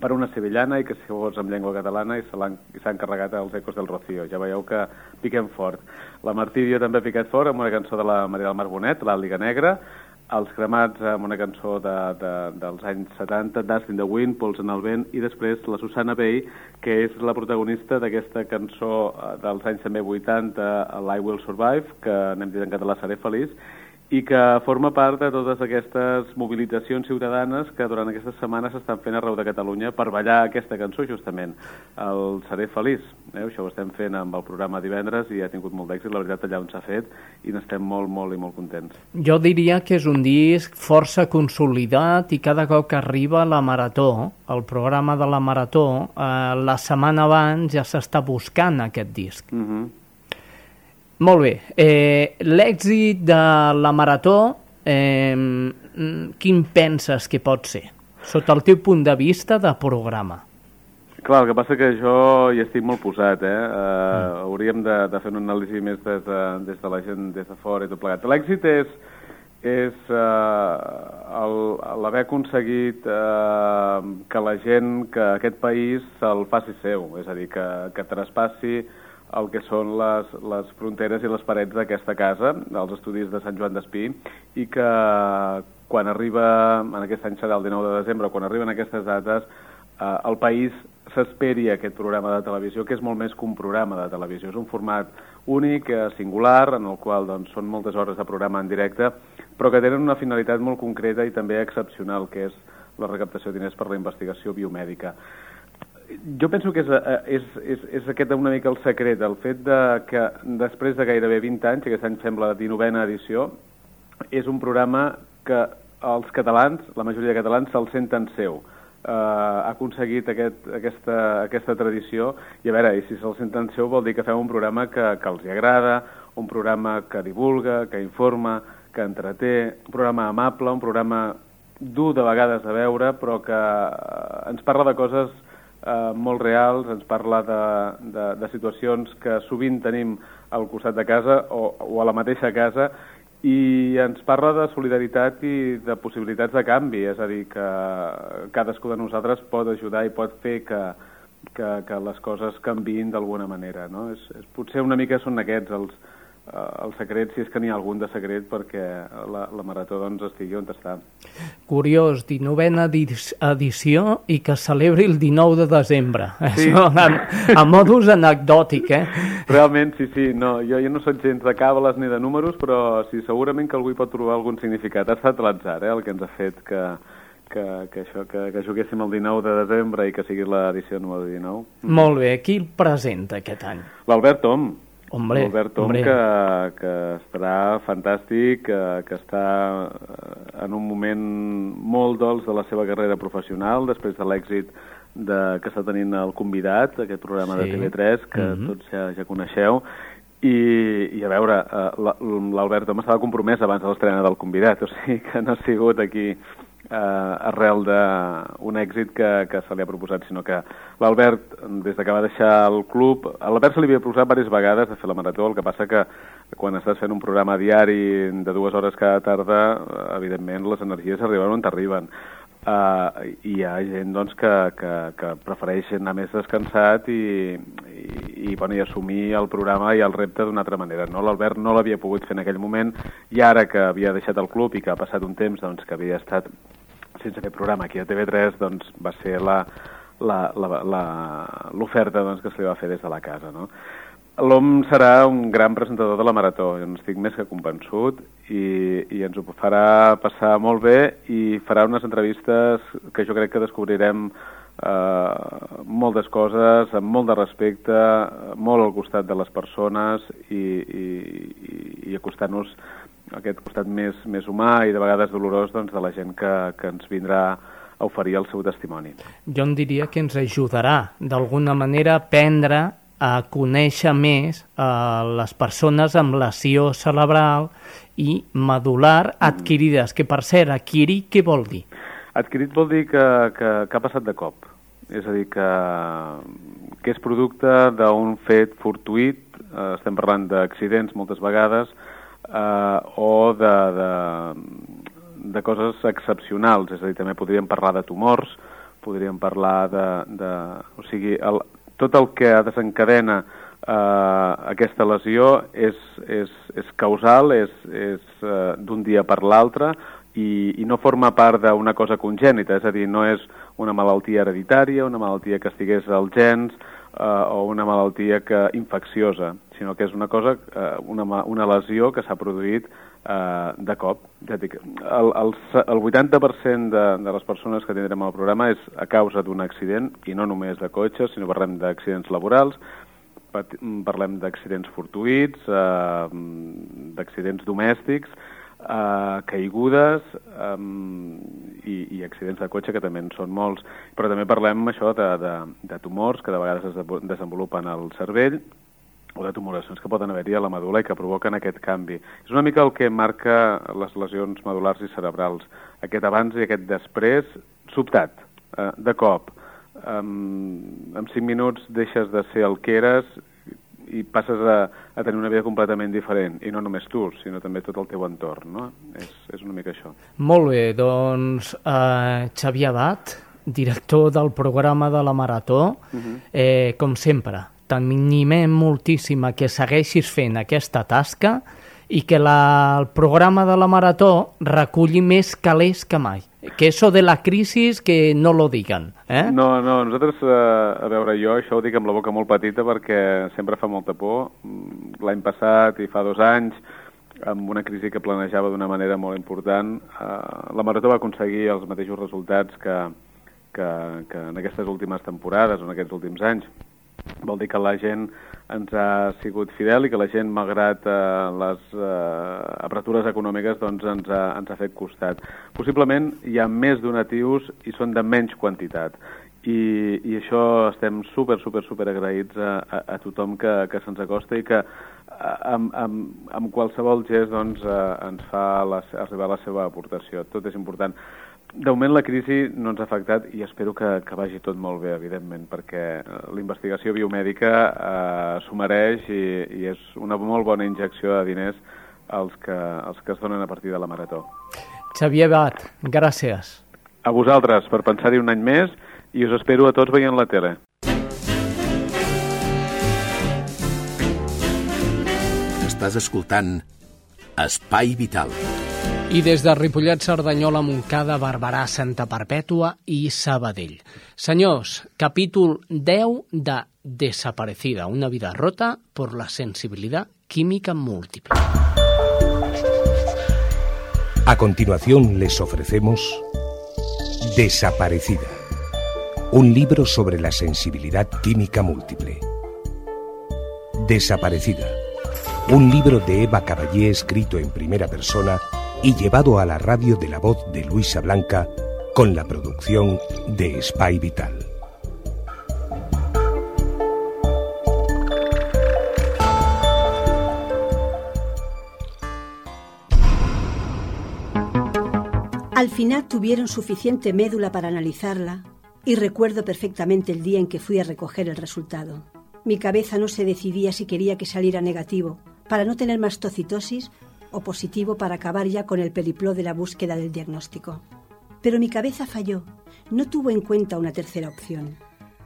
per una sevillana i que si fos en llengua catalana i s'han carregat els ecos del Rocío. Ja veieu que piquem fort. La Martirio també ha picat fort amb una cançó de la Maria del Mar Bonet, l'Àliga Negra, els cremats amb una cançó de, de, dels anys 70, Dust in the Wind, Pols en el vent, i després la Susana Bay, que és la protagonista d'aquesta cançó eh, dels anys també 80, I Will Survive, que n'hem dit en català Seré Feliç, i que forma part de totes aquestes mobilitzacions ciutadanes que durant aquestes setmanes s'estan fent arreu de Catalunya per ballar aquesta cançó, justament, el Seré Feliç. Eh? Això ho estem fent amb el programa divendres i ha tingut molt d'èxit, la veritat, allà on s'ha fet, i n'estem molt, molt i molt contents. Jo diria que és un disc força consolidat i cada cop que arriba la Marató, el programa de la Marató, eh, la setmana abans ja s'està buscant aquest disc. Mhm. Mm molt bé. Eh, L'èxit de la Marató, eh, quin penses que pot ser? Sota el teu punt de vista de programa. Clar, el que passa que jo hi estic molt posat, eh? Uh, mm. Hauríem de, de fer un anàlisi més des de, des de la gent, des de fora i tot plegat. L'èxit és, és uh, l'haver aconseguit uh, que la gent, que aquest país se'l faci seu, és a dir, que, que traspassi el que són les, les fronteres i les parets d'aquesta casa, dels estudis de Sant Joan d'Espí, i que quan arriba, en aquest any serà el 19 de desembre, quan arriben aquestes dates, eh, el país s'esperi aquest programa de televisió, que és molt més que un programa de televisió. És un format únic, eh, singular, en el qual doncs, són moltes hores de programa en directe, però que tenen una finalitat molt concreta i també excepcional, que és la recaptació de diners per la investigació biomèdica jo penso que és, eh, és, és, és aquest una mica el secret, el fet de que després de gairebé 20 anys, aquest any sembla la 19a edició, és un programa que els catalans, la majoria de catalans, se'l senten seu. Uh, ha aconseguit aquest, aquesta, aquesta tradició i a veure, i si se'l senten seu vol dir que fem un programa que, que els agrada, un programa que divulga, que informa, que entreté, un programa amable, un programa dur de vegades a veure, però que uh, ens parla de coses eh, molt reals, ens parla de, de, de situacions que sovint tenim al costat de casa o, o a la mateixa casa i ens parla de solidaritat i de possibilitats de canvi, és a dir, que cadascú de nosaltres pot ajudar i pot fer que, que, que les coses canviïn d'alguna manera. No? És, és, potser una mica són aquests els, el secret, si és que n'hi ha algun de secret, perquè la, la marató doncs, estigui on està. Curiós, 19a edició i que celebri el 19 de desembre. Sí. Això, a, a modus anecdòtic, eh? Realment, sí, sí. No, jo, jo no soc gens de càbales ni de números, però sí, segurament que algú hi pot trobar algun significat. Ha estat l'atzar, eh, el que ens ha fet que, que, que, això, que, que juguéssim el 19 de desembre i que sigui l'edició número 19. Molt bé. Qui el presenta aquest any? L'Albert Tom. Hombre, Albert Tom, hombre. que, que estarà fantàstic, que, que està en un moment molt dolç de la seva carrera professional, després de l'èxit de, que està tenint el convidat, aquest programa sí. de TV3, que mm -hmm. tots ja, ja coneixeu, i, i a veure, l'Albert Tom estava compromès abans de l'estrena del convidat, o sigui que no ha sigut aquí eh, arrel d'un èxit que, que se li ha proposat, sinó que l'Albert, des que va deixar el club, a l'Albert se li havia proposat diverses vegades de fer la marató, el que passa que quan estàs fent un programa diari de dues hores cada tarda, eh, evidentment les energies arriben on t'arriben. Uh, hi ha gent doncs, que, que, que prefereix anar més descansat i, i, i, bueno, i assumir el programa i el repte d'una altra manera. No? L'Albert no l'havia pogut fer en aquell moment i ara que havia deixat el club i que ha passat un temps doncs, que havia estat sense fer programa aquí a TV3, doncs va ser l'oferta doncs, que se li va fer des de la casa, no? L'OM serà un gran presentador de la Marató, jo n'estic més que convençut, i, i ens ho farà passar molt bé i farà unes entrevistes que jo crec que descobrirem eh, moltes coses, amb molt de respecte, molt al costat de les persones i, i, i acostant-nos a aquest costat més, més humà i de vegades dolorós doncs, de la gent que, que ens vindrà a oferir el seu testimoni. Jo em diria que ens ajudarà d'alguna manera a aprendre a conèixer més a les persones amb lesió cerebral i medular adquirides, que per cert, adquirir què vol dir? Adquirit vol dir que, que, que ha passat de cop. És a dir, que, que és producte d'un fet fortuït, eh, estem parlant d'accidents moltes vegades, eh, o de, de, de coses excepcionals, és a dir, també podríem parlar de tumors, podríem parlar de... de o sigui, el, tot el que desencadena eh, aquesta lesió és, és, és causal, és, és eh, d'un dia per l'altre, i, i no forma part d'una cosa congènita, és a dir, no és una malaltia hereditària, una malaltia que estigués als gens eh, o una malaltia que infecciosa, sinó que és una cosa, eh, una, una lesió que s'ha produït eh, de cop. Ja dic, el, el, el 80% de, de les persones que tindrem al programa és a causa d'un accident, i no només de cotxe, sinó parlem d'accidents laborals, parlem d'accidents fortuïts, eh, d'accidents domèstics, eh, caigudes um, i, i accidents de cotxe, que també en són molts. Però també parlem això de, de, de tumors que de vegades es desenvolupen al cervell o de tumoracions que poden haver-hi a la medula i que provoquen aquest canvi. És una mica el que marca les lesions medulars i cerebrals. Aquest abans i aquest després, sobtat, eh, de cop. Um, en cinc minuts deixes de ser el que eres i passes a, a tenir una vida completament diferent, i no només tu, sinó també tot el teu entorn, no? És, és una mica això. Molt bé, doncs eh, Xavier Abad, director del programa de la Marató, uh -huh. eh, com sempre, t'animem moltíssim a que segueixis fent aquesta tasca i que la, el programa de la Marató reculli més calés que mai. Que eso de la crisis que no lo digan. Eh? No, no, nosaltres, eh, a veure, jo això ho dic amb la boca molt petita perquè sempre fa molta por. Mm, l'any passat i fa dos anys, amb una crisi que planejava d'una manera molt important, eh, la Marató va aconseguir els mateixos resultats que, que, que en aquestes últimes temporades o en aquests últims anys. Vol dir que la gent ens ha sigut fidel i que la gent, malgrat eh, les eh, apertures econòmiques, doncs ens ha, ens ha fet costat. Possiblement hi ha més donatius i són de menys quantitat. I, i això estem super, super, super agraïts a, a, a tothom que, que se'ns acosta i que amb, amb, amb qualsevol gest doncs, eh, ens fa la, arribar la seva aportació. Tot és important. De moment la crisi no ens ha afectat i espero que, que vagi tot molt bé, evidentment, perquè la investigació biomèdica eh, s'ho mereix i, i és una molt bona injecció de diners als que, als que es donen a partir de la Marató. Xavier Bat, gràcies. A vosaltres per pensar-hi un any més i us espero a tots veient la tele. Estàs escoltant Espai Vital. I des de Ripollet, Cerdanyola, Montcada, Santa Perpètua i Sabadell. Senyors, capítol 10 de Desaparecida, una vida rota por la sensibilidad química múltiple. A continuación les ofrecemos Desaparecida, un libro sobre la sensibilidad química múltiple. Desaparecida, un libro de Eva Caballé escrito en primera persona y llevado a la radio de la voz de Luisa Blanca con la producción de Spy Vital. Al final tuvieron suficiente médula para analizarla y recuerdo perfectamente el día en que fui a recoger el resultado. Mi cabeza no se decidía si quería que saliera negativo, para no tener mastocitosis o positivo para acabar ya con el peripló de la búsqueda del diagnóstico. Pero mi cabeza falló. No tuvo en cuenta una tercera opción.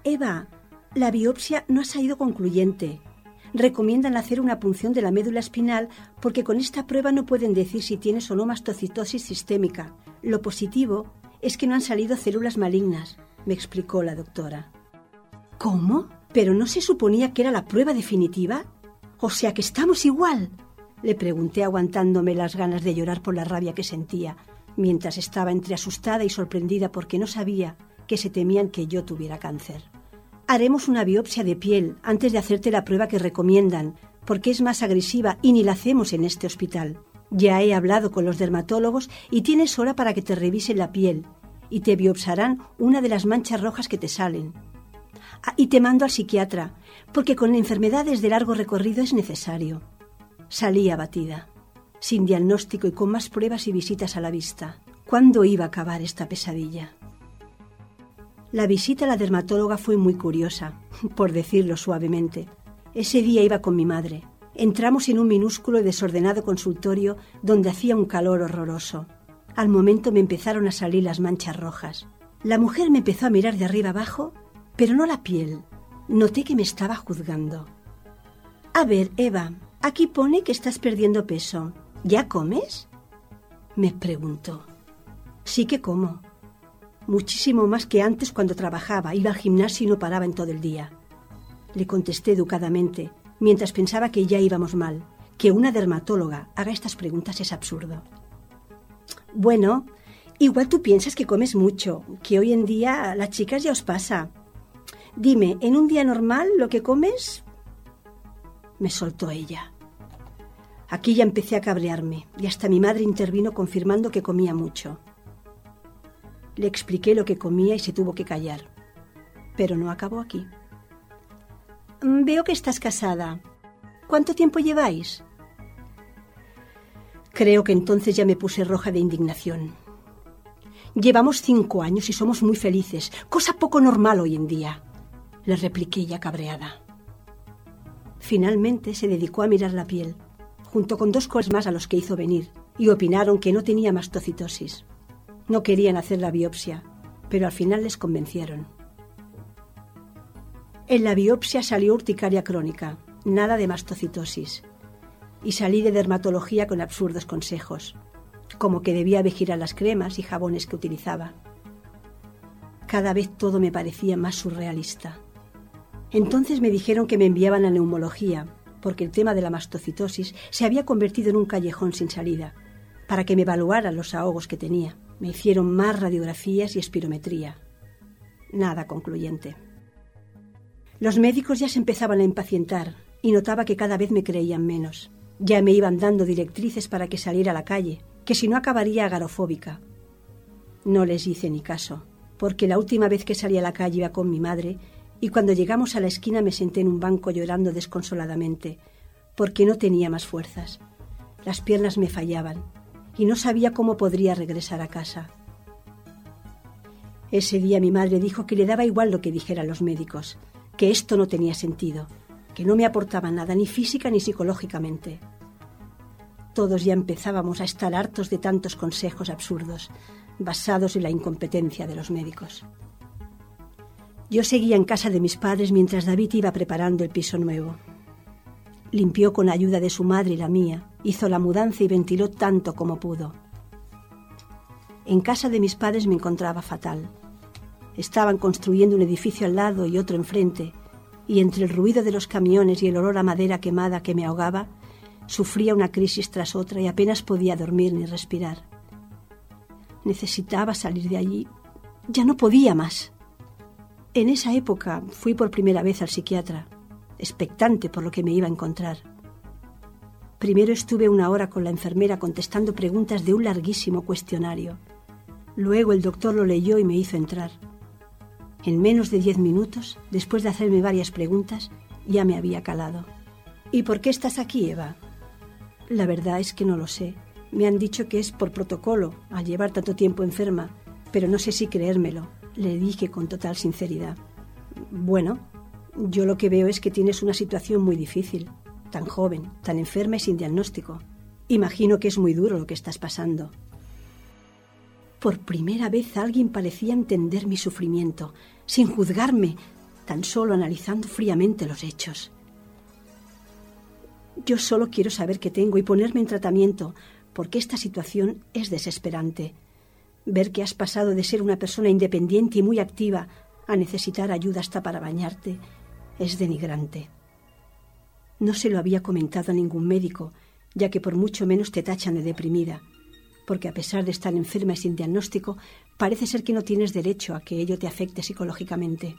Eva, la biopsia no ha salido concluyente. Recomiendan hacer una punción de la médula espinal porque con esta prueba no pueden decir si tienes o no mastocitosis sistémica. Lo positivo es que no han salido células malignas, me explicó la doctora. ¿Cómo? ¿Pero no se suponía que era la prueba definitiva? O sea que estamos igual. Le pregunté aguantándome las ganas de llorar por la rabia que sentía, mientras estaba entre asustada y sorprendida porque no sabía que se temían que yo tuviera cáncer. Haremos una biopsia de piel antes de hacerte la prueba que recomiendan, porque es más agresiva y ni la hacemos en este hospital. Ya he hablado con los dermatólogos y tienes hora para que te revisen la piel y te biopsarán una de las manchas rojas que te salen. Ah, y te mando al psiquiatra, porque con enfermedades de largo recorrido es necesario. Salí abatida, sin diagnóstico y con más pruebas y visitas a la vista. ¿Cuándo iba a acabar esta pesadilla? La visita a la dermatóloga fue muy curiosa, por decirlo suavemente. Ese día iba con mi madre. Entramos en un minúsculo y desordenado consultorio donde hacía un calor horroroso. Al momento me empezaron a salir las manchas rojas. La mujer me empezó a mirar de arriba abajo, pero no la piel. Noté que me estaba juzgando. A ver, Eva, aquí pone que estás perdiendo peso. ¿Ya comes? Me preguntó. Sí que como. Muchísimo más que antes cuando trabajaba, iba al gimnasio y no paraba en todo el día. Le contesté educadamente, mientras pensaba que ya íbamos mal. Que una dermatóloga haga estas preguntas es absurdo. Bueno, igual tú piensas que comes mucho, que hoy en día a las chicas ya os pasa. Dime, ¿en un día normal lo que comes? Me soltó ella. Aquí ya empecé a cabrearme y hasta mi madre intervino confirmando que comía mucho. Le expliqué lo que comía y se tuvo que callar. Pero no acabó aquí. Mm, veo que estás casada. ¿Cuánto tiempo lleváis? Creo que entonces ya me puse roja de indignación. Llevamos cinco años y somos muy felices, cosa poco normal hoy en día, le repliqué ya cabreada. Finalmente se dedicó a mirar la piel, junto con dos cosas más a los que hizo venir, y opinaron que no tenía mastocitosis. No querían hacer la biopsia, pero al final les convencieron. En la biopsia salió urticaria crónica, nada de mastocitosis. Y salí de dermatología con absurdos consejos, como que debía vigilar las cremas y jabones que utilizaba. Cada vez todo me parecía más surrealista. Entonces me dijeron que me enviaban a neumología, porque el tema de la mastocitosis se había convertido en un callejón sin salida, para que me evaluaran los ahogos que tenía. Me hicieron más radiografías y espirometría. Nada concluyente. Los médicos ya se empezaban a impacientar y notaba que cada vez me creían menos. Ya me iban dando directrices para que saliera a la calle, que si no acabaría agarofóbica. No les hice ni caso, porque la última vez que salí a la calle iba con mi madre y cuando llegamos a la esquina me senté en un banco llorando desconsoladamente, porque no tenía más fuerzas. Las piernas me fallaban y no sabía cómo podría regresar a casa. Ese día mi madre dijo que le daba igual lo que dijeran los médicos, que esto no tenía sentido, que no me aportaba nada ni física ni psicológicamente. Todos ya empezábamos a estar hartos de tantos consejos absurdos, basados en la incompetencia de los médicos. Yo seguía en casa de mis padres mientras David iba preparando el piso nuevo. Limpió con ayuda de su madre y la mía, hizo la mudanza y ventiló tanto como pudo. En casa de mis padres me encontraba fatal. Estaban construyendo un edificio al lado y otro enfrente, y entre el ruido de los camiones y el olor a madera quemada que me ahogaba, sufría una crisis tras otra y apenas podía dormir ni respirar. Necesitaba salir de allí. Ya no podía más. En esa época fui por primera vez al psiquiatra, expectante por lo que me iba a encontrar. Primero estuve una hora con la enfermera contestando preguntas de un larguísimo cuestionario. Luego el doctor lo leyó y me hizo entrar. En menos de diez minutos, después de hacerme varias preguntas, ya me había calado. ¿Y por qué estás aquí, Eva? La verdad es que no lo sé. Me han dicho que es por protocolo, al llevar tanto tiempo enferma, pero no sé si creérmelo, le dije con total sinceridad. Bueno, yo lo que veo es que tienes una situación muy difícil, tan joven, tan enferma y sin diagnóstico. Imagino que es muy duro lo que estás pasando. Por primera vez alguien parecía entender mi sufrimiento, sin juzgarme, tan solo analizando fríamente los hechos. Yo solo quiero saber qué tengo y ponerme en tratamiento, porque esta situación es desesperante. Ver que has pasado de ser una persona independiente y muy activa a necesitar ayuda hasta para bañarte es denigrante. No se lo había comentado a ningún médico, ya que por mucho menos te tachan de deprimida, porque a pesar de estar enferma y sin diagnóstico, parece ser que no tienes derecho a que ello te afecte psicológicamente.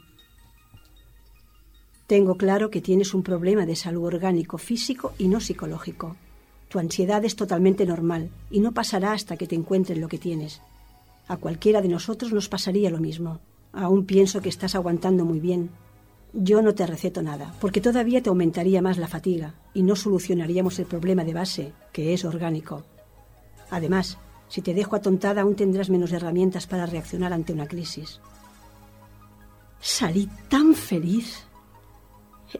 Tengo claro que tienes un problema de salud orgánico, físico y no psicológico. Tu ansiedad es totalmente normal y no pasará hasta que te encuentren lo que tienes. A cualquiera de nosotros nos pasaría lo mismo. Aún pienso que estás aguantando muy bien. Yo no te receto nada, porque todavía te aumentaría más la fatiga y no solucionaríamos el problema de base, que es orgánico. Además, si te dejo atontada aún tendrás menos herramientas para reaccionar ante una crisis. Salí tan feliz.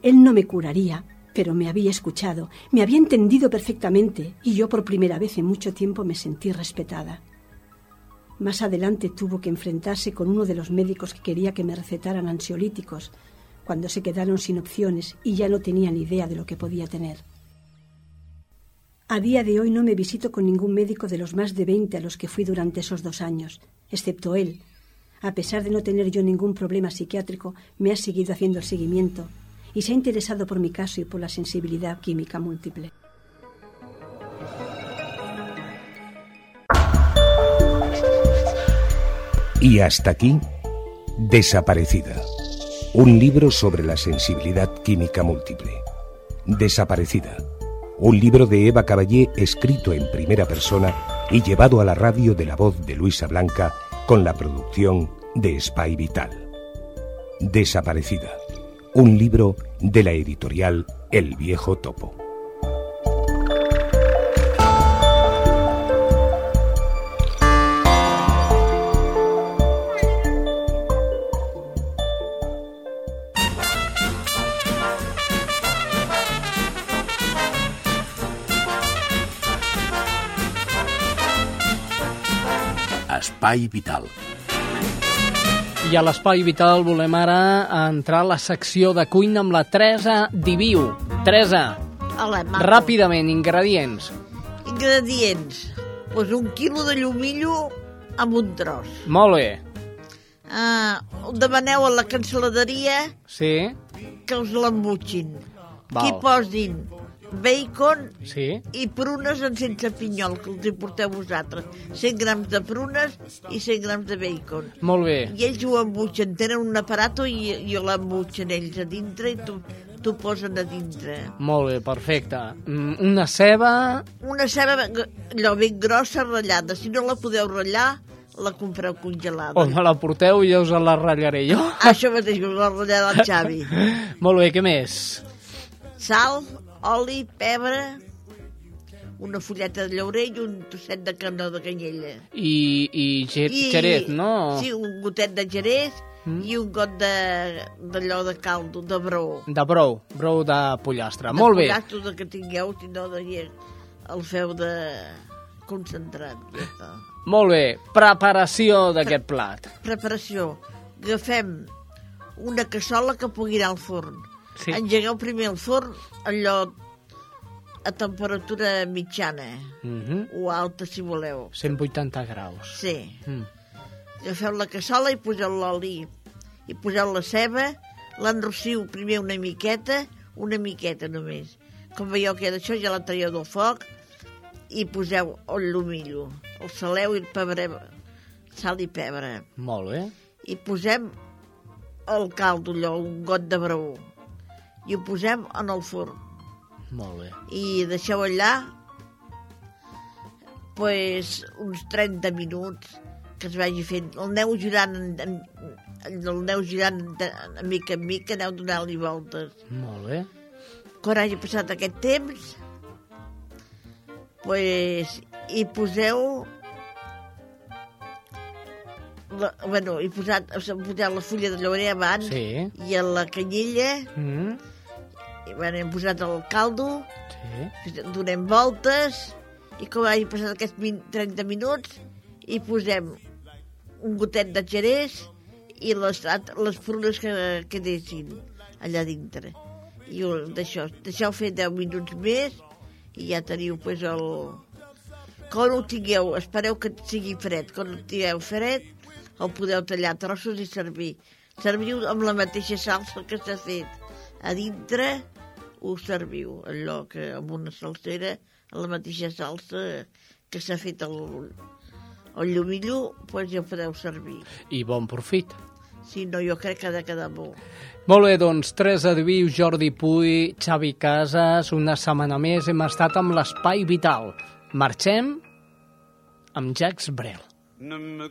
Él no me curaría, pero me había escuchado, me había entendido perfectamente y yo por primera vez en mucho tiempo me sentí respetada. Más adelante tuvo que enfrentarse con uno de los médicos que quería que me recetaran ansiolíticos, cuando se quedaron sin opciones y ya no tenían idea de lo que podía tener. A día de hoy no me visito con ningún médico de los más de 20 a los que fui durante esos dos años, excepto él. A pesar de no tener yo ningún problema psiquiátrico, me ha seguido haciendo el seguimiento y se ha interesado por mi caso y por la sensibilidad química múltiple. Y hasta aquí, Desaparecida. Un libro sobre la sensibilidad química múltiple. Desaparecida. Un libro de Eva Caballé escrito en primera persona y llevado a la radio de la voz de Luisa Blanca con la producción de Spy Vital. Desaparecida. Un libro de la editorial El Viejo Topo. Espai Vital. I a l'Espai Vital volem ara entrar a la secció de cuina amb la Teresa Diviu. Teresa, Hola, maco. ràpidament, ingredients. Ingredients. Pues un quilo de llumillo amb un tros. Molt bé. Uh, demaneu a la canceladeria Sí, que us l'embutxin. Que hi posin bacon sí. i prunes en sense pinyol, que els hi porteu vosaltres. 100 grams de prunes i 100 grams de bacon. Molt bé. I ells ho embutxen, tenen un aparato i, i l'embutxen ells a dintre i t'ho t'ho posen a dintre. Molt bé, perfecte. Mm, Una ceba... Una ceba allò ben grossa ratllada. Si no la podeu ratllar, la compreu congelada. O me la porteu i jo us la ratllaré jo. Això mateix, us la ratllarà el Xavi. Molt bé, què més? Sal, oli, pebre, una fulleta de llaurer i un trosset de canó de canyella. I, i ge I- xerez, no? Sí, un gotet de gerès mm. i un got de- d'allò de, de caldo, de brou. De brou, brou de pollastre. Molt bé. De pollastre de que tingueu, si no, de, el feu de concentrat. Ja. Molt bé. Preparació d'aquest plat. Preparació. Agafem una cassola que pugui anar al forn. Sí. Engegueu primer el forn, allò a temperatura mitjana, Mm -hmm. o alta si voleu. 180 graus. Sí. Mm. Agafeu la cassola i poseu l'oli. I poseu la ceba, l'enrossiu primer una miqueta, una miqueta només. Com veieu que d'això ja la traieu del foc i poseu el llumillo, el saleu i el pebre, sal i pebre. Molt bé. I posem el caldo, allò, un got de brou. I ho posem en el forn. Molt bé. I deixeu allà pues, uns 30 minuts que es vagi fent. El neu girant, en, en, el neu girant de, de mica en mica, aneu donant-li voltes. Molt bé. Quan hagi passat aquest temps, pues, hi poseu la, bueno, hi posat, posat la fulla de llaurer abans Sí. i a la canyella Mm. Bueno, hem posat el caldo Sí. donem voltes i com hagi passat aquests min- 30 minuts hi posem un gotet de xerès i les, les prunes que quedessin allà dintre i d'això, deixeu fer 10 minuts més i ja teniu pues, el, quan ho tingueu, espereu que sigui fred. Quan ho tingueu fred, el podeu tallar trossos i servir. Serviu amb la mateixa salsa que s'ha fet. A dintre ho serviu, allò que amb una salsera, la mateixa salsa que s'ha fet el, el llumillo, doncs ja ho podeu servir. I bon profit. Si no, jo crec que ha de quedar bo. Molt bé, doncs, Teresa Diviu, Jordi Puy, Xavi Casas, una setmana més hem estat amb l'Espai Vital. Marxem amb Jacques Brel. Ne me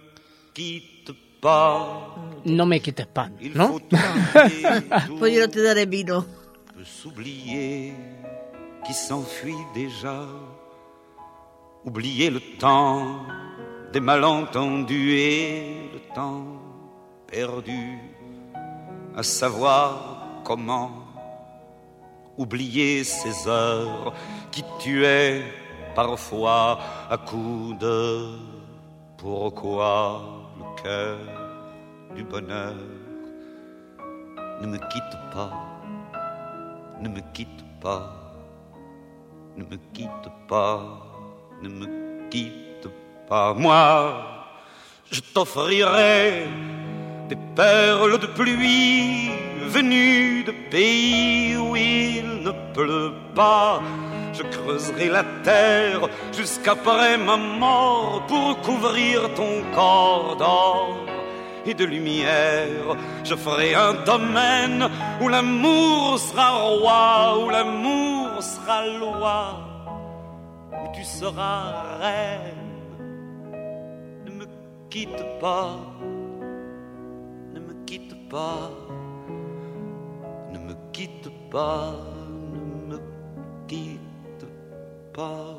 quitte pas. No me quitte pas, no? Pues yo no te daré vino. Peut s'oublier qui s'enfuit déjà. Oublier le temps des malentendus et le temps perdu à savoir comment oublier ces heures qui tuaient parfois à coups de pourquoi le cœur du bonheur ne me quitte pas, ne me quitte pas, ne me quitte pas, ne me quitte pas. Moi, je t'offrirai des perles de pluie venues de pays où il ne pleut pas. Je creuserai la terre jusqu'après ma mort pour couvrir ton corps d'or et de lumière. Je ferai un domaine où l'amour sera roi, où l'amour sera loi, où tu seras reine. Ne me quitte pas, ne me quitte pas, ne me quitte pas, ne me quitte pas.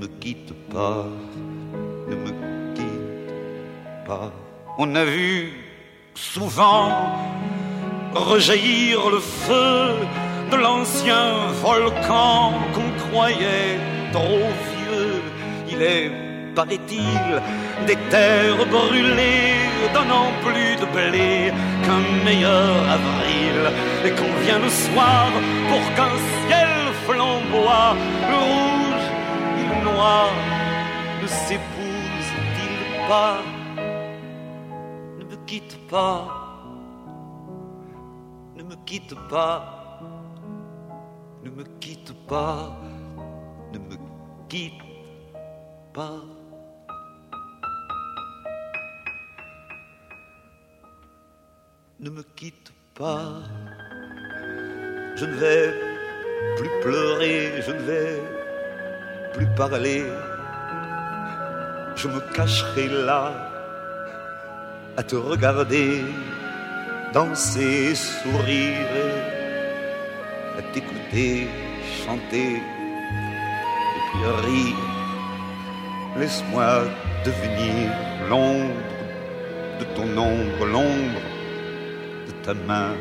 me quitte pas, ne me quitte pas. On a vu souvent rejaillir le feu de l'ancien volcan qu'on croyait trop vieux. Il est, paraît-il, des terres brûlées, donnant plus de blé qu'un meilleur avril. Et qu'on vient le soir pour qu'un ciel flamboie, le noir ne s'épousent-ils pas? Ne me quitte pas, ne me quitte pas, ne me quitte pas ne me quitte pas. Ne me quitte pas. Je ne vais plus pleurer, je ne vais plus parler. Je me cacherai là à te regarder danser, sourire, à t'écouter chanter puis rire. Laisse-moi devenir l'ombre de ton ombre, l'ombre de ta main,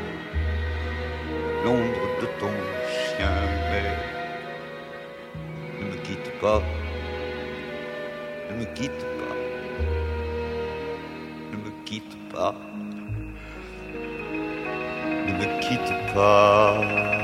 l'ombre de ton chien. Pas, ne me quitte pas, ne me quitte pas, ne me quitte pas.